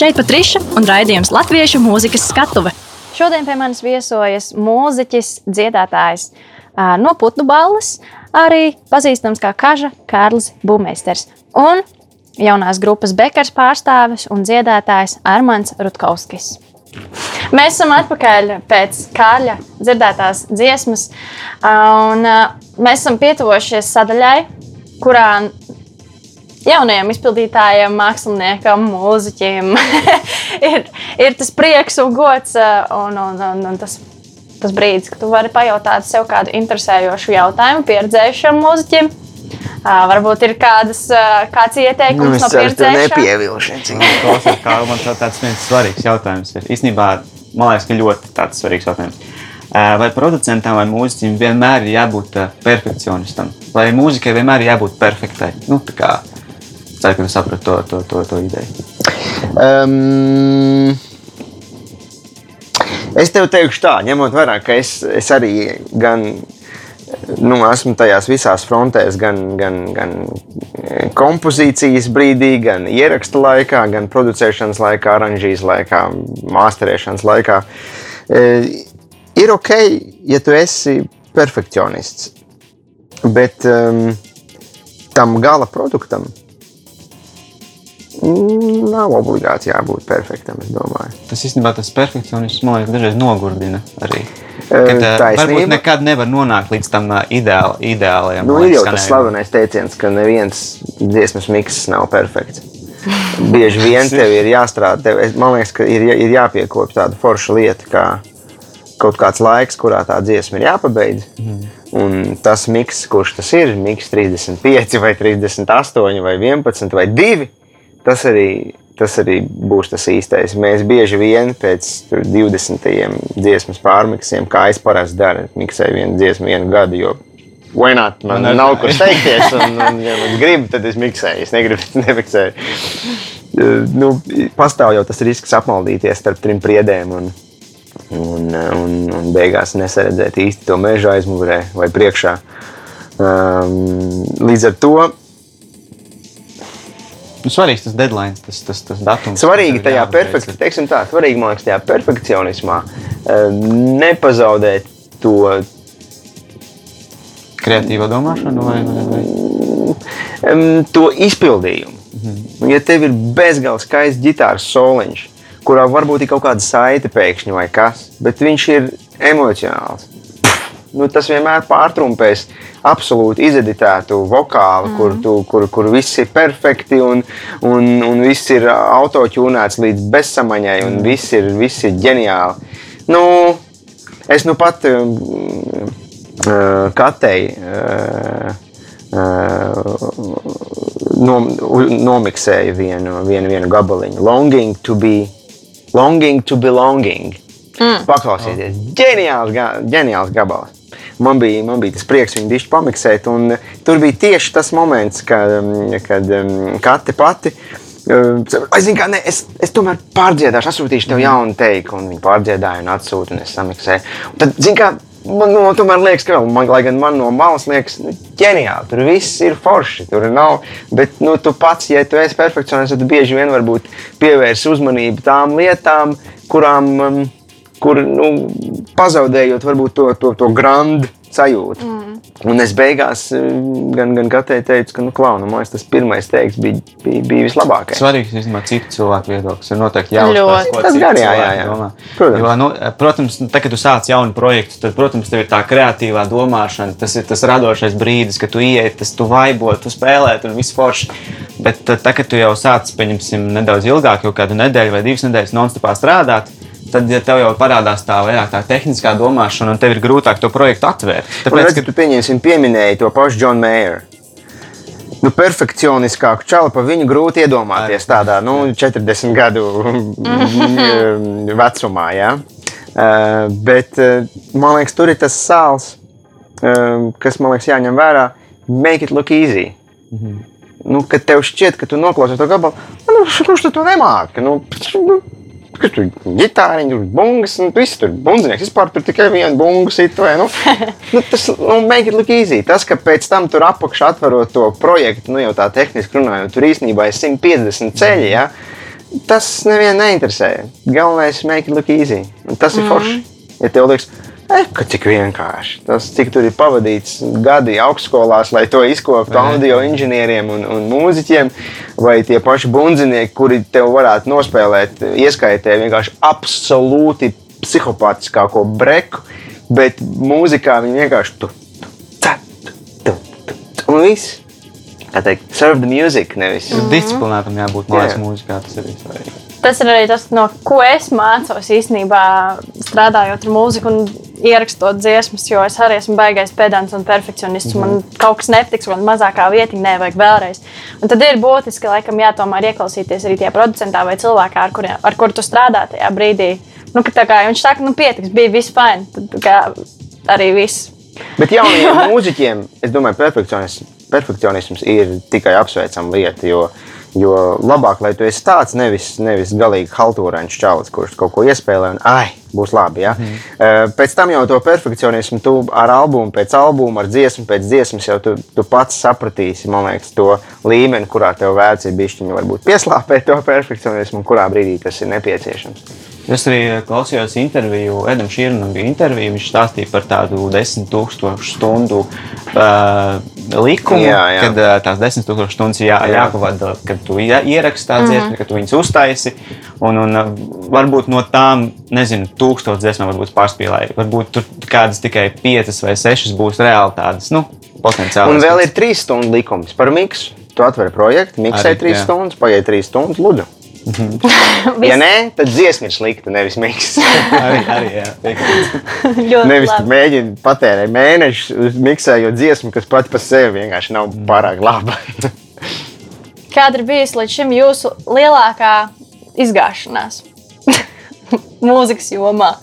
Šeit Patriša un raidījums Latviešu mūzikas skatuve. Šodien pie manis viesojas mūziķis, dziedātājs no Putnu balles, arī pazīstams kā Kaža Kārlis Būmeisters. Un jaunās grupas Bekars pārstāvis un dziedātājs Armāns Rutkovskis. Mēs esam atpakaļ pēc Kārļa dzirdētās dziesmas, un mēs esam pietuvojušies sadaļai, kurā jaunajam izpildītājam, māksliniekam, mūziķim ir, ir tas prieks un gods uh, un, un, un, un tas, tas brīdis, kad tu vari pajautāt sev kādu interesējošu jautājumu pieredzējušam mūziķim. Uh, varbūt ir kādas, uh, kāds ieteikums Nu, no tev pieredzējušām. nepievilši. Klausies, kā man tā- tāds viens svarīgs jautājums ir. Īstenībā, man liekas, ka ļoti tāds svarīgs jautājums. Ā, Vai producentam vai mūziķim vienmēr ir jābūt perfekcionistam? Vai mūzikai vienmēr ir jābūt perfektai? Nu, tā kā ceru, ka tu saprati to, to, to, to ideju. Um, es tev teikšu tā, ņemot vērā, ka es, es arī gan nu, esmu tajās visās frontēs, gan, gan, gan eh, kompozīcijas brīdī, gan ieraksta laikā, gan producēšanas laikā, oranžīs laikā, māsterēšanas laikā. E, ir ok, ja tu esi perfekcionists, bet um, tam gala produktam nav obligāti jābūt perfektam, es domāju. Tas īstenībā tas perfekcionisms man liekas, dažreiz nogurdina arī. Kad, varbūt nekad nevar nonākt līdz tam ā, ideāl, ideālajam. Nu, ir jau tas slavenais teiciens, ka neviens dziesmas miks nav perfekts. Bieži vien tev ir jāstrādā. Tev, man liekas, ka ir, ir jāpiekopja tāda forša lieta, kā kaut kāds laiks, kurā tā dziesma ir jāpabeidz. Un tas miks, kurš tas ir, miks 35, vai 38, vai 11, vai 2, tas arī, tas arī būs tas īstais. Mēs bieži vien pēc tur 20 dziesmas pārmiksiem, kā es parasti daru, miksēju vienu dziesmu vienu gadu. Jo Why not? Man Man nav kur steigties, un, un ja man gribu, tad es miksēju. Es negribu, nemiksēju. Eh, Nu, pastāv jau tas risks apmaldīties starp trim priedēm. Un, un, un, un beigās nesaredzēt īsti to meža aizmugurē vai priekšā. Um, līdz ar to Nu, svarīgs tas deadline, tas, tas, tas datums. svarīgi tajā perfekcionismā, tā, svarīgi man liekas, tajā perfekcionismā um, nepazaudēt to Kreatīvo domāšanu vai, vai, vai? to izpildījumu. Un, ja tev ir bezgalīgi skaists ģitāras soliņš, kurā varbūt ir kaut kāda saite pēkšņi vai kas, bet viņš ir emocionāls. Nu, tas vienmēr pārtrumpēs absolūti izeditētu vokālu, mm. kur, tu, kur, kur viss ir perfekti un, un, un viss ir autotūnēts līdz bezsamaņai un mm. viss, ir, viss ir ģeniāli. Nu, es nu pat um, uh, katei. Uh, uh, nom, nomiksēju vienu, vienu, vienu gabaliņu. Longing to be, longing to belonging. Mm. Paklausieties, ģeniāls, ga- ģeniāls gabals. Man bija, man bija tas prieks viņu dišķi pamiksēt, un tur bija tieši tas moments, kad, um, kad um, Kate pati. Es, zinu, kā, ne, es, es tomēr pārdziedāšu, atsūtīšu tev jaunu teikumu, un viņi pārdziedāja un atsūtīja, un es samiksēju. Un Tad, zinu, kā, man nu, tomēr liekas, ka, man, lai gan man no malas liekas, nu, ģeniāli, tur viss ir forši, tur nav, bet nu, tu pats, ja tu esi perfekcionists, tad bieži vien varbūt pievērsi uzmanību tām lietām, kurām, um, kur, nu, pazaudējot varbūt to, to, to grandu sajūtu. Mm. Un es beigās eh, gan, gan Katei teicu, ka, nu, klau, nu, man liekas, tas pirmais teiks bija, bija, bija vislabākais. Svarīgs ir citu cilvēku viedoklis. Ir noteikti jāuzsver, Tas gan, jā, jā, jā. domā. Protams. Jo, nu, protams, nu, tad, kad tu sāc jaunu projektu, tad, protams, tev ir tā kreatīvā domāšana, tas ir tas radošais brīdis, kad tu ienāc, tas tu vaibo, tu spēlē, un viss forši. Bet tad, kad tu jau sāc, pieņemsim, nedaudz ilgāk, jau kādu nedēļu vai divas nedēļas non-stopā strādāt. Tad, ja tev jau parādās tā vairāk tā tehniskā domāšana, un tev ir grūtāk to projektu atvērt, tāpēc, redz, ka tu pieņemsim, pieminēji to pašu Džonu Mēru. Nu, perfekcioniskāku čalu par viņu grūti iedomāties tādā nu, 40 gadu mm, vecumā. Ja? Uh, bet uh, man liekas, tur ir tas sāls, uh, kas man liekas jāņem vērā. Make it look easy. Nu, kad tev šķiet, ka tu noklausies to gabalu, nu, kurš tu to nemāki? Nu, nu, Kas tur ir ģitāriņa, tur bungas, un viss tur bundzinieks. Vispār tur tikai viena bunga sit vai nu. nu tas, nu, make it look easy. Tas, ka pēc tam tur apakšā atverot to projektu, nu jau tā tehniski runājot, tur īstenībā ir 150 ceļi. Ja? tas nevienu neinteresē. Galvenais ir make it look easy. Un tas ir forši. Ja tev liekas, eh, cik vienkārši. Tas, cik tur ir pavadīts gadi augstskolās, lai to izkoptu audio inženieriem un, un mūziķiem, vai tie paši bundzinieki, kuri tev varētu nospēlēt, ieskaitē vienkārši absolūti psihopātiskāko breku, bet mūzikā viņi vienkārši tu, tu, ta, tu, tu, tu, tu, un viss. Kā teikt, serve the music, nevis. Disciplinētam jābūt mājas Jā. mūzikā. Tas arī svarīgi. Tas ir arī tas, no ko es mācos īstenībā strādājot ar mūziku un ierakstot dziesmas, jo es arī esmu baigais pedants un perfekcionists. Mm -hmm. Man kaut kas nepatiks, man mazākā vietiņa nevajag vēlreiz. Un tad ir būtiski, laikam, jā, tomēr ieklausīties arī tajā producentā vai cilvēkā, ar, kuriem, ar kuru tu strādā tajā brīdī. Nu, kā viņš saka, nu pietiks, bija viss fini, tad kā arī viss. Bet jauniem mūziķiem, es domāju, perfekcionisms, perfekcionisms ir tikai apsveicama lieta. Jo, jo labāk, lai tu esi tāds, nevis, nevis galīgi haltūrains čalis, kurš kaut ko iespēlē un ai, būs labi. Ja? Mm. Pēc tam jau to perfekcionismu tu ar albumu, pēc albuma, ar dziesmu, pēc dziesmas jau tu, tu pats sapratīsi, man liekas, to līmeni, kurā tev vērts ir bijis varbūt pieslāpēt to perfekcionismu un kurā brīdī tas ir nepieciešams. Es arī klausījos interviju, Edam Šīrnam bija intervija. Viņš stāstīja par tādu desmit tūkstošu stundu uh, likumu, Jā, jā. kad uh, tās desmit tūkstošu stundas jā, Jā. jāpavada, kad tu ie- ieraksti tādu dziesmu, kad tu viņus uztaisi. Un, un uh, varbūt no tām, nezinu, tūkstoš dziesmām varbūt pārspīlēji. Varbūt tur kādas tikai piecas vai sešas būs reāli tādas, nu, potenciāli. Un vēl ir trīs stundu likums par miksu. Tu atver projektu, miksē trīs jā. stundas, paiet trīs stundas, lūdzu. Ja nē, tad dziesma ir slikta, nevis miks. arī, arī jā, Nevis mēģini patērēt mēnešu uz miksējot dziesmu, kas pati par sevi vienkārši nav pārāk laba. Kāda ir bijusi līdz šim jūsu lielākā izgāšanās? Mūzikas jomā.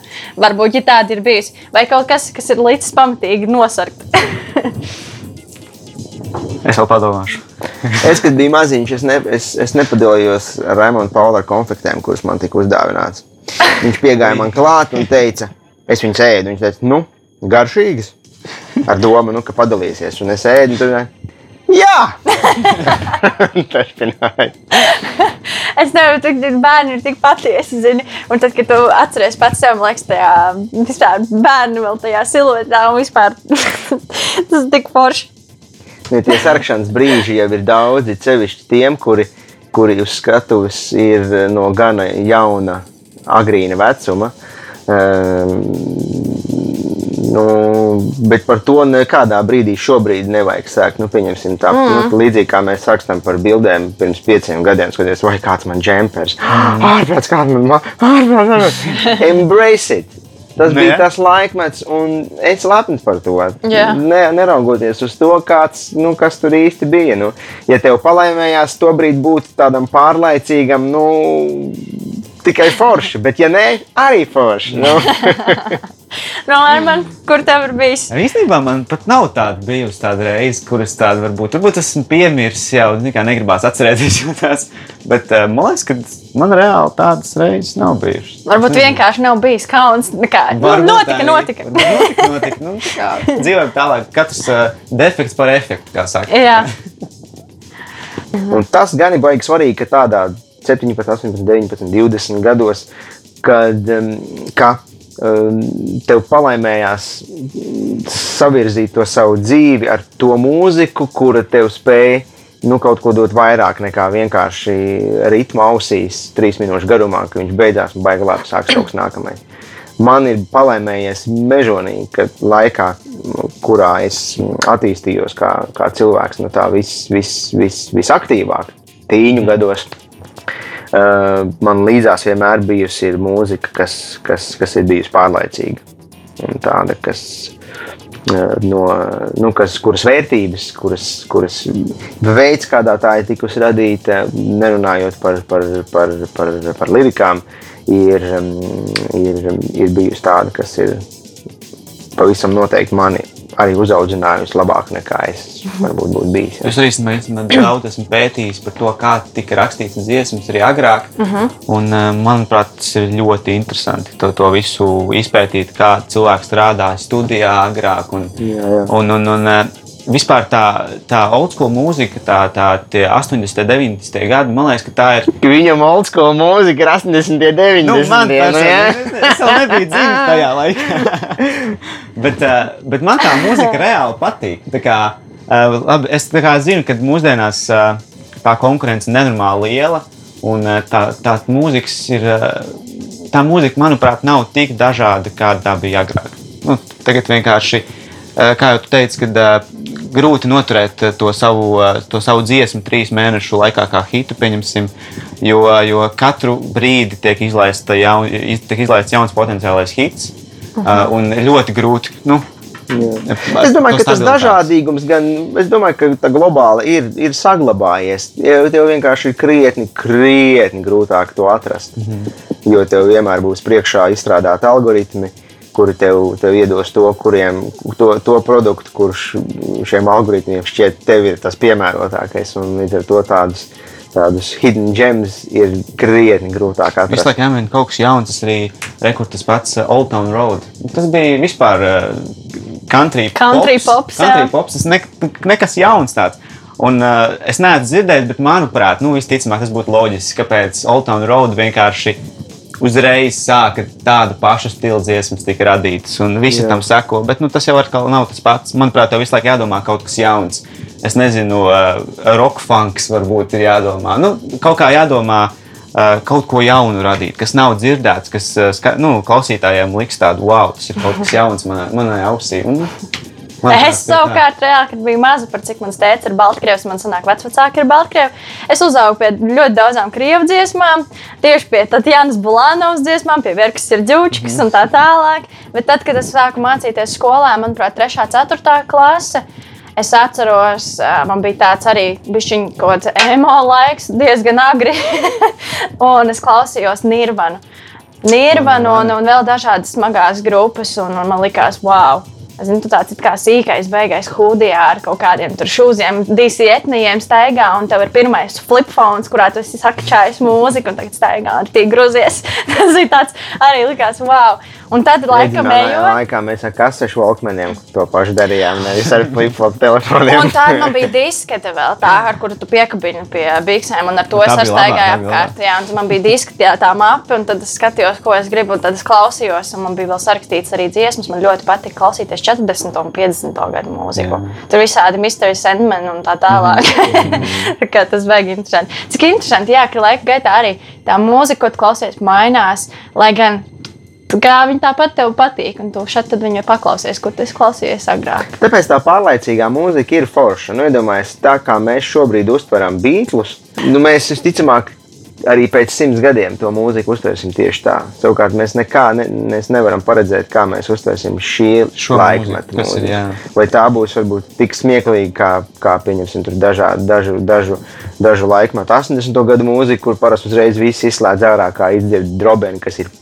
Varbūt, ja tāda ir bijusi. Vai kaut kas, kas ir līdz pamatīgi nosarkt. Es vēl padomāšu. es, kad biju maziņš, es, ne, es, es nepadalījos ar Raimonu Pauli ar konfektēm, kuras man tika uzdāvināts. Viņš piegāja man klāt un teica, es viņus ēdu. Viņš teica, nu, garšīgas. Ar domu, nu, ka padalīsies. Un es ēdu, un tad, jā! Turpināju. Es nevaru teikt, ka bērni ir tik patiesi. Zini? Un tad, kad tu atceries pats sev, liekas, tajā bērnu vēl tajā siluetā un vispār tas ir tik forši. Ja tie sarkšanas brīži jau ir daudzi, cevišķi tiem, kuri, kuri uz skatuves ir no gana jauna, agrīna vecuma. Um, nu, bet par to nekādā brīdī šobrīd nevajag sākt. Nu, pieņemsim tā, mm. nu, līdzīgi kā mēs rakstām par bildēm pirms pieciem gadiem, skaties, vai kāds man džempers. Ārprāts, kāds man ma- ārprāts, ārprāts. Embrace it! Tas Nu, bija tas laikmets, un es lepns par to. Jā. Ne, neraugoties uz to, kāds, nu, kas tur īsti bija. Nu, ja tev palaimējās to brīdi būt tādam pārlaicīgam, nu, tikai forši, bet ja nē, arī forši. Nu. No Armāna, kur tev ir bijis? Īstenībā man pat nav tāda bijusi tāda reize, kuras tāda varbūt, varbūt esmu piemirsis jau, zini kā negribās atcerēties jau tās, bet uh, man liekas, ka man reāli tādas reizes nav bijušas. Varbūt vienkārši nav bijis kauns. Nekā. Nu, Varbūt notika, arī. notika. Notika, notika. Nu, tā kā dzīvojam tālāk, katrs uh, defekts par efektu, kā saka. Jā, Un tas gan ir baigi svarīgi, ka tādā 17, 18, 19, 20 gados, kad um, ka, um, tev palaimējās savirzīt to savu dzīvi ar to mūziku, kura tev spēja nu, kaut ko dot vairāk nekā vienkārši ritma ausīs, trīs minūšu garumā, ka viņš beidzās un baigi labi sāks kaut kas nākamais. Man ir palaimējies mežonīgi, ka laikā, nu, kurā es attīstījos kā, kā cilvēks, no tā vis, vis, vis, visaktīvāk, tīņu gados. Uh, man līdzās vienmēr bijusi mūzika, kas, kas, kas ir bijusi pārlaicīga. Un tāda, kas, uh, no, nu, kas, kuras vērtības, kuras, kuras veids, kādā tā ir tikusi radīta, nerunājot par, par, par, par, par lirikām, ir, um, ir, ir bijusi tāda, kas ir pavisam noteikti mani arī uzaudzinājusi labāk nekā es varbūt būtu bijis. jā. Es arī esmu, daudz esmu pētījis par to, kā tika rakstīts dziesmas arī agrāk. Uh -huh. un, uh, manuprāt, tas ir ļoti interesanti to, to visu izpētīt, kā cilvēks strādāja studijā agrāk. Un, Jā, jā. un, un, un, uh, vispār tā, tā old school mūzika, tā, tā tie 80, 90 gadi, man liekas, ka tā ir. Viņam old school mūzika ir 80, 90. Nu, man nu, jā. personīgi, es vēl nebiju dzimis tajā laikā. bet, uh, bet man tā mūzika reāli patīk. Tā kā, uh, labi, es kā zinu, ka mūsdienās uh, tā konkurence ir nenormāli liela. Un tā, tā mūzika ir. Tā mūzika, manuprāt, nav tik dažāda, kāda tā bija agrāk. Nu, tagad vienkārši, kā jau tu teici, kad grūti noturēt uh, to savu, uh, to savu dziesmu trīs mēnešu laikā, kā hitu, pieņemsim, jo, jo katru brīdi tiek, jaun, tiek izlaists jauns potenciālais hits. Uh, un ļoti grūti. Nu, Es domāju, ka tas dažādīgums, gan es domāju, ka tā globāli ir, ir saglabājies. Jo Tev vienkārši ir krietni, krietni grūtāk to atrast. Mm -hmm. Jo tev vienmēr būs priekšā izstrādāti algoritmi, kuri tev, tev iedos to, kuriem, to, to produktu, kurš šiem algoritmiem šķiet tev ir tas piemērotākais. Un līdz ar to tādus, tādus hidden gems ir krietni grūtāk Visu atrast. laiku jāmēģina kaut kas jauns, tas arī rekords tas pats uh, Old Town Road. Tas bija vispār uh, country, Country pops, country jā. pops tas ne, nekas jauns tāds. Un, uh, es neesmu dzirdējis, bet manuprāt, nu, visticamāk, tas būtu loģiski, kāpēc Old Town Road vienkārši uzreiz sāka tādu pašu stilu dziesmas, tika radītas, un visi Jā. tam seko. Bet nu, tas jau atkal nav tas pats. Manuprāt, tev visu laiku jādomā kaut kas jauns. Es nezinu, uh, rock funks varbūt ir jādomā. Nu, kaut kā jādomā. Uh, kaut ko jaunu radīt, kas nav dzirdēts, kas uh, nu, klausītājiem liks tādu, wow, tas ir kaut kas jauns manā, manai ausī. Un, manuprāt, Es savukārt, reāli, kad biju maza, par cik mans tēvs ir Baltkrievs, man sanāk, vecvecāki ir Baltkrievi. Es uzaugu pie ļoti daudzām krievu dziesmām, tieši pie Tatjanas Bulānovas dziesmām, pie Verkas ir ģūčikas un tā tālāk. Bet tad, kad es sāku mācīties skolā, manuprāt, 3. un 4. klase. Es atceros, man bija tāds arī bišķiņ kaut kāds emo laiks, diezgan agri. un es klausījos Nirvanu. Nirvanu un, un vēl dažādas smagās grupas. Un, un man likās, wow! Es zinu, tu tāds kā sīkais, beigais hūdijā ar kaut kādiem tur šūziem, DC etnijiem staigā, un tev ir pirmais flipfons, kurā tu esi sakčājis mūziku, un tagad staigā ar tī gruzies. Tas ir tāds arī likās, wow! Un tad laikam ejot. laikā mēs ar kasešu valkmeniem to pašu darījām, nevis ar flip-flop telefoniem. Un tā man bija diskete vēl, tā, ar kuru tu piekabini pie biksēm, un ar to Tā es bija apkārt. Jā, un man bija diskete, jā, tā mape, un tad es skatījos, ko es gribu, un tad es klausījos, un man bija vēl sarakstīts arī dziesmas. Man ļoti patika klausīties 40 un 50 gadu mūziku. Tur visādi Mystery Sandman un tā tālāk. tā kā tas vajag interesanti. Cik interesanti, jā, ka laika gaitā arī tā mūzika, ko tu klausies, mainās, lai gan kā viņa tāpat tev patīk, un tu šeit tad viņu paklausies, kur esi klausījies agrāk. Tāpēc tā pārlaicīgā mūzika ir forša. Nu, iedomājieties, tā kā mēs šobrīd uztveram beatlus, nu, mēs visticamāk arī pēc simts gadiem to mūziku uztversim tieši tā. Savukārt mēs nekā ne, mēs nevaram paredzēt, kā mēs uztversim šī laikmeta mūziku. Vai tā būs varbūt tik smieklīga, kā, kā pieņemsim, tur dažādu, dažu, dažu, dažu laikmetu 80. gadu mūziku, kur parasti uzreiz viss izslēdz ārā, kā izdzird drobeni, kas ir.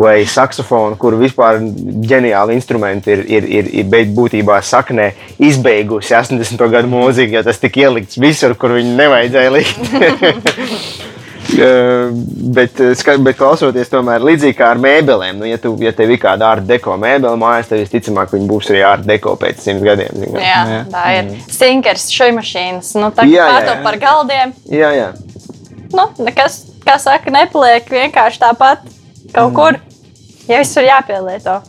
Vai saksofonu, kur vispār ģeniāli instrumenti ir, ir, ir, ir bet būtībā saknē izbeigusi 80. gadu mūziku, jo tas tika ielikts visur, kur viņu nevajadzēja likt. Eh, bet, eh, ska- bet klausoties, tomēr līdzīgi kā ar mēbelēm, nu, ja, tu, ja tev ir kāda ārta deko mēbele mājās, tad visticamāk viņi būs arī ārta deko pēc simts gadiem. Jā, Jā. tā ir. Stinkers, šai mašīnas, nu tā kā jā. par galdiem. jā, jā. Nu, nekas, kā saka, nepaliek vienkārši tāpat kaut kur. Ja viss ir jāpielieto.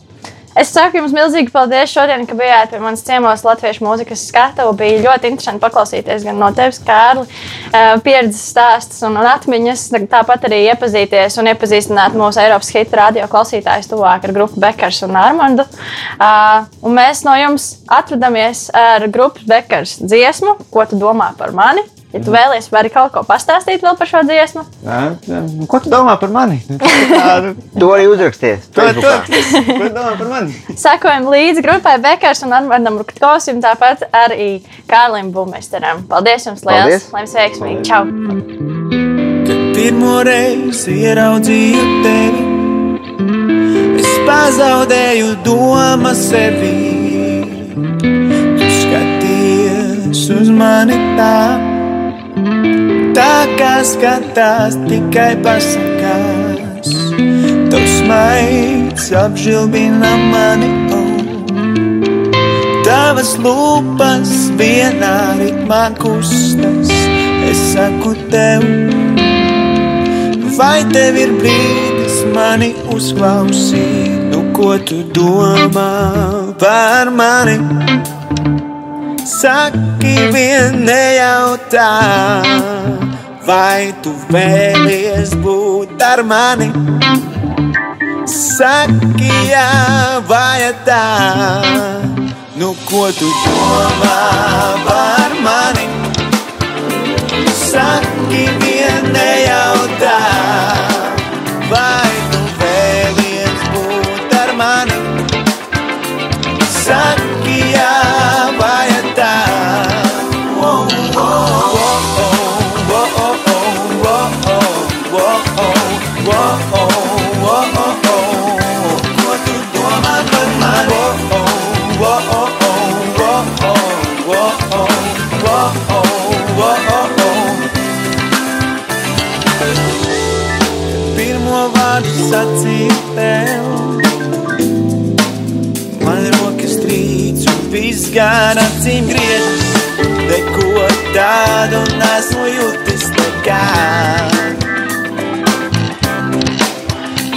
Es saku jums milzīgi paldies šodien, ka bijāt pie manas ciemos Latviešu mūzikas skatuves. Bija ļoti interesanti paklausīties gan no tevis, Kārli, eh, pieredzes stāstus un, atmiņas. Tāpat arī iepazīties un iepazīstināt mūsu Eiropas hitu radio klausītājus tuvāk ar grupu Bekars un Armandu. Uh, un mēs no jums atvadamies ar grupas Bekars dziesmu, ko tu domā par mani. Ja tu vēlies, vari kaut ko pastāstīt vēl par šo dziesmu. Jā, jā. Ko tu domā par mani? Nu, To arī Facebookā. ko tu domā par mani? Sekojam līdzi grupai Bekars un Armandam Rutkovsim, tāpat arī Kārlim Bumesteram. Paldies jums liels! Paldies. Lai jums veiksmīgi! Čau! Kad pirmo reizi ieraudzīju tevi, es pazaudēju domu sevi. Tu skaties uz mani tā, tā kā skatās tikai pasakās. Tavs maigs apžilbina mani, oh. tavas lūpas vienā ritmā kustas. Es saku tev, vai tev ir brīdis mani uzklausīt? Nu, ko tu domā par mani? Saki, vien nejautā, vai tu vēlies būt ar mani? Saki, jā, vai tā, nu ko tu domā par mani? Saki, vien nejautā, vai tu vēlies būt ar mani? Saki, tev. Man rokas trīc un viss gan acīm griežas. Neko tādu nesmu jutis nekad.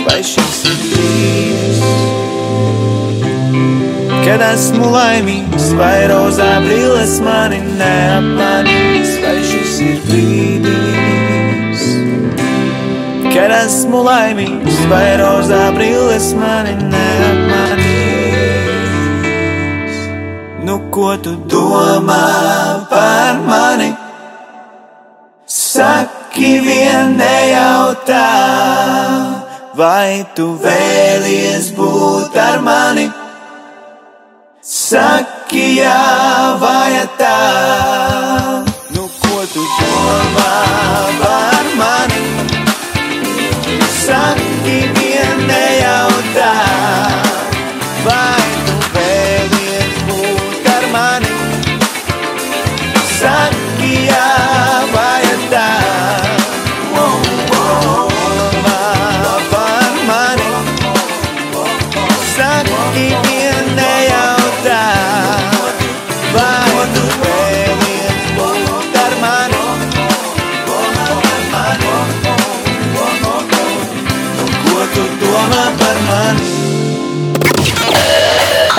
Vai šis ir brīdis, kad esmu laimīgs, vai rozā brilles mani neapmanīs? Vai šis ir brīdis, kad esmu laimīgs, vai rozā brilles mani neapmanīs? Nu, ko tu domā par mani? Saki, vien nejautā, vai tu vēlies būt ar mani? Saki, jā, vai tā,